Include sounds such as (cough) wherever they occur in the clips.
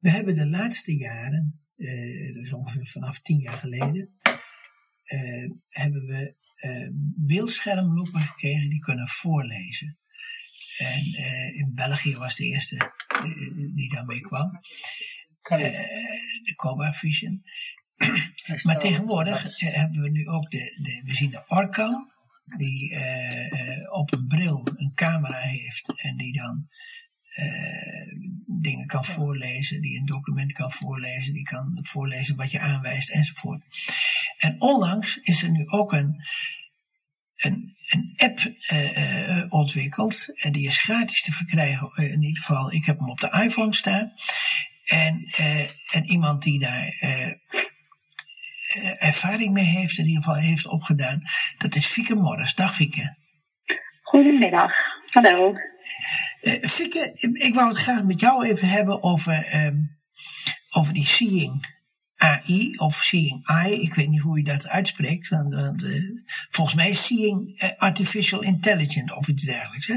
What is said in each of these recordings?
We hebben de laatste jaren, dat is ongeveer vanaf tien jaar geleden, hebben we beeldschermloepen gekregen die kunnen voorlezen. En in België was de eerste die daarmee kwam. de Cobra Vision. (clears throat) maar tegenwoordig hebben we nu ook de, de we zien de Orcam, die uh, op een bril een camera heeft en die dan uh, kan voorlezen, die een document kan voorlezen, die kan voorlezen wat je aanwijst enzovoort. En onlangs is er nu ook een, een, een app uh, ontwikkeld en die is gratis te verkrijgen. In ieder geval, ik heb hem op de iPhone staan. En, en iemand die daar eh, ervaring mee heeft, in ieder geval heeft opgedaan. Dat is Fieke Morris. Dag Fieke. Goedemiddag, hallo. Uh, Fieke, ik wou het graag met jou even hebben over, um, over die Seeing AI of Seeing AI. Ik weet niet hoe je dat uitspreekt, want, want uh, volgens mij is Seeing Artificial Intelligence of iets dergelijks, hè?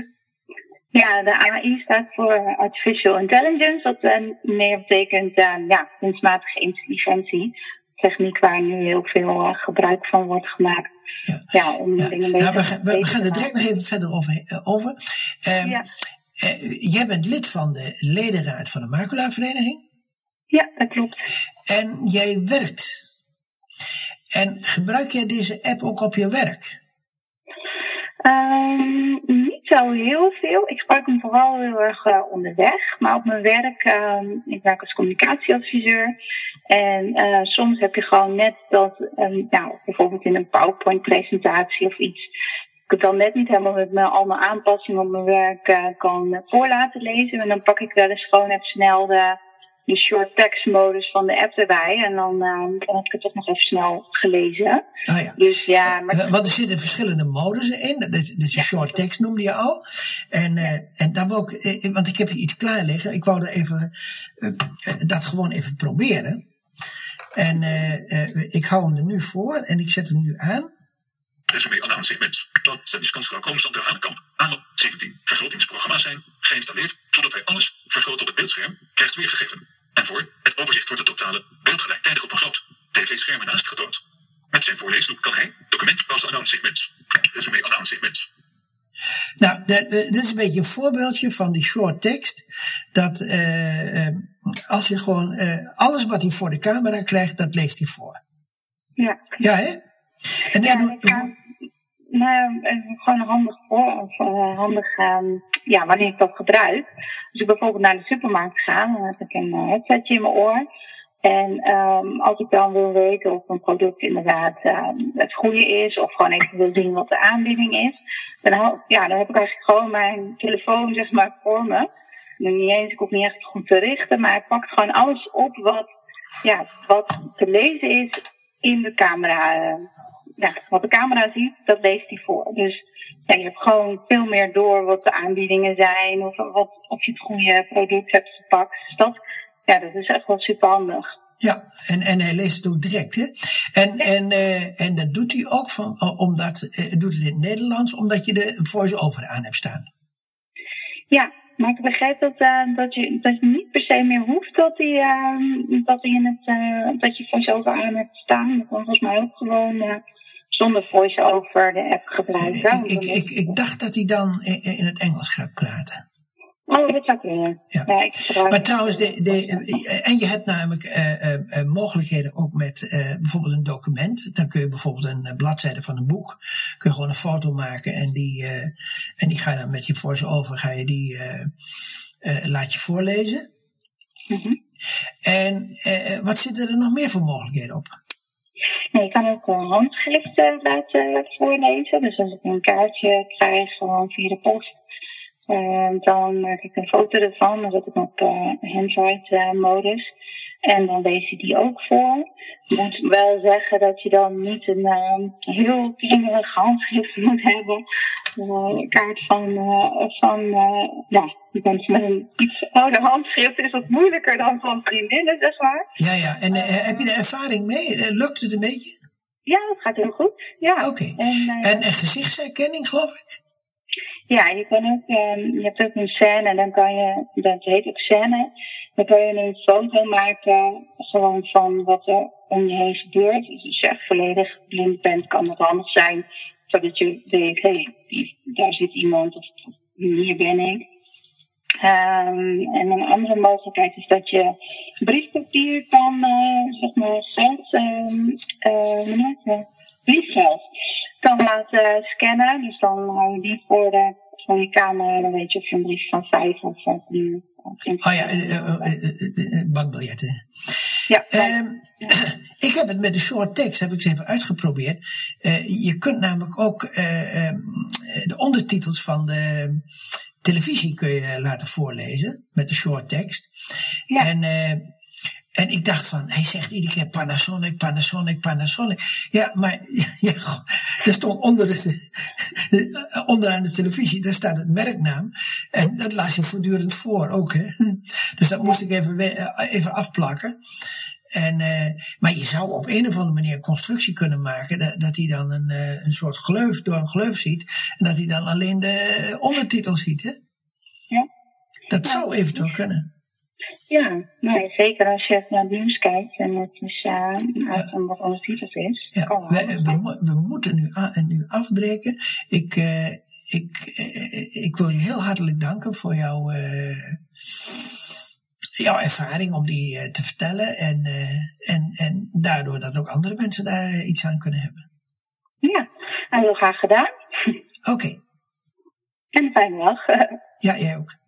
Ja, de AI staat voor Artificial Intelligence, wat meer betekent ja, kunstmatige intelligentie techniek waar nu heel veel uh, gebruik van wordt gemaakt. Ja, ja om ja. dingen nou, we, we, we, gaan er direct nog even verder over. Over. Um, ja. Uh, jij bent lid van de ledenraad van de Macula-vereniging. Ja, dat klopt. En jij werkt. En gebruik jij deze app ook op je werk? Um, niet zo heel veel. Ik gebruik hem vooral heel erg uh, onderweg. Maar op mijn werk, uh, ik werk als communicatieadviseur. En uh, soms heb je gewoon net dat, um, nou, bijvoorbeeld in een PowerPoint-presentatie of iets. Ik het dan net niet helemaal met mijn, al mijn aanpassingen op mijn werk kan voor laten lezen. En dan pak ik wel eens gewoon even snel de de short text modus van de app erbij. En dan, uh, dan heb ik het toch nog even snel gelezen. Ah, ja. Dus ja, maar... Want er zitten verschillende modussen in. Dat is, dat is short text noemde je al. En, uh, en daar wou ik, want ik heb hier iets klaar liggen. Ik wou er even, dat gewoon even proberen. En ik hou hem er nu voor en ik zet hem nu aan. Resume aanzicht Dat zijn constant aan kan. Aan 17 vergrotingsprogramma's zijn geïnstalleerd, zodat hij alles vergroot op het beeldscherm krijgt weergegeven. En voor het overzicht wordt het totale beeld gelijktijdig op een groot tv-scherm ernaast getoond. Met zijn voorleesloop kan hij document aan segment. Resume segment. Nou, dit is een beetje een voorbeeldje van die short text. Dat uh, als je gewoon uh, alles wat hij voor de camera krijgt, dat leest hij voor. Ja. Ja, hè? En ja, kan, nou, gewoon handig voor, of uh, handig um, ja, wanneer ik dat gebruik. Als ik bijvoorbeeld naar de supermarkt ga, dan heb ik een headsetje in mijn oor. En um, als ik dan wil weten of een product inderdaad um, het goede is, of gewoon even wil zien wat de aanbieding is, dan, ja, dan heb ik eigenlijk gewoon mijn telefoon zeg maar voor me. Niet eens, ik hoef niet echt goed te richten, maar ik pak gewoon alles op wat, ja, wat te lezen is in de camera. Ja, wat de camera ziet, dat leest hij voor. Dus ja, je hebt gewoon veel meer door wat de aanbiedingen zijn, of wat, of je het goede product hebt gepakt. Dus dat, ja, dat is echt wel super handig. Ja, en, en hij leest het ook direct, hè? En, ja. en, uh, en dat doet hij ook van, omdat, uh, doet het in het Nederlands, omdat je de voice-over aan hebt staan. Ja, maar ik begrijp dat, uh, dat, je, dat je niet per se meer hoeft dat, hij, uh, dat, hij in het, dat je voice-over aan hebt staan. Dat kan volgens mij ook gewoon zonder voice-over de app gebruiken. Ik, ik, ik, ik, dacht dat hij dan in het Engels gaat praten. Oh, dat zou kunnen. Ja. ja ik maar trouwens, de, de, en je hebt namelijk uh, uh, mogelijkheden ook met uh, bijvoorbeeld een document. Dan kun je bijvoorbeeld een bladzijde van een boek, kun je gewoon een foto maken en die, en die ga je dan met je voice-over, ga je die, laat je voorlezen. Mm -hmm. En wat zitten er nog meer voor mogelijkheden op? Nee, je kan ook een handschrift laten voorlezen. Dus als ik een kaartje krijg, gewoon via de post, uh, dan maak ik een foto ervan. Dan zet ik op uh, handwrite modus. En dan lees je die ook voor. Ik moet wel zeggen dat je dan niet een heel kringerig handschrift moet hebben. Een kaart van, van ja, mensen met een iets ouder handschrift is wat moeilijker dan van vriendinnen, zeg maar. Ja, ja. En heb je er ervaring mee? lukt het een beetje? Ja, dat gaat heel goed. Ja. Oké. Okay. En, en, en gezichtsherkenning, geloof ik? Ja, je kan ook, um, je hebt ook een scène en dan kan je, dat heet ook scène. Dan kan je een foto maken gewoon van wat er om je heen gebeurt. Dus als je echt volledig blind bent, kan het handig zijn. Zodat je weet, hé, hey, daar zit iemand of hier ben ik. Um, en een andere mogelijkheid is dat je briefpapier kan, uh, zeg maar, geld, uh, uh, kan laten scannen. Dus dan hou je die voor, de, voor je camera, dan weet je of je een brief van vijf of tien. Oh ja, bankbiljetten. Ja. Um, ik heb het met de short text, heb ik eens even uitgeprobeerd. je kunt namelijk ook de ondertitels van de televisie kun je laten voorlezen met de short text. Ja. En, uh, en ik dacht van, hij zegt iedere keer Panasonic, Panasonic, Panasonic. Ja, maar (laughs) ja, er stond onder de, (laughs) onderaan de televisie, daar staat het merknaam. En dat las je voortdurend voor ook. Hè? (laughs) Dus dat moest ik even, even afplakken. En, uh, maar je zou op een of andere manier constructie kunnen maken dat, dat hij dan een, uh, een soort gleuf door een gleuf ziet. En dat hij dan alleen de ondertitel ziet. Hè? Ja. Dat ja. zou eventueel kunnen. Ja, nee, zeker als je naar het nieuws kijkt en het is uh, ja. wat ondertiteld is. Ja, we, we, we, moeten nu, nu afbreken. Ik, ik, ik wil je heel hartelijk danken voor jouw jouw ervaring om die uh, te vertellen en, uh, en, en daardoor dat ook andere mensen daar uh, iets aan kunnen hebben. Ja, heel graag gedaan. Oké. Okay. En fijne dag. ja, jij ook.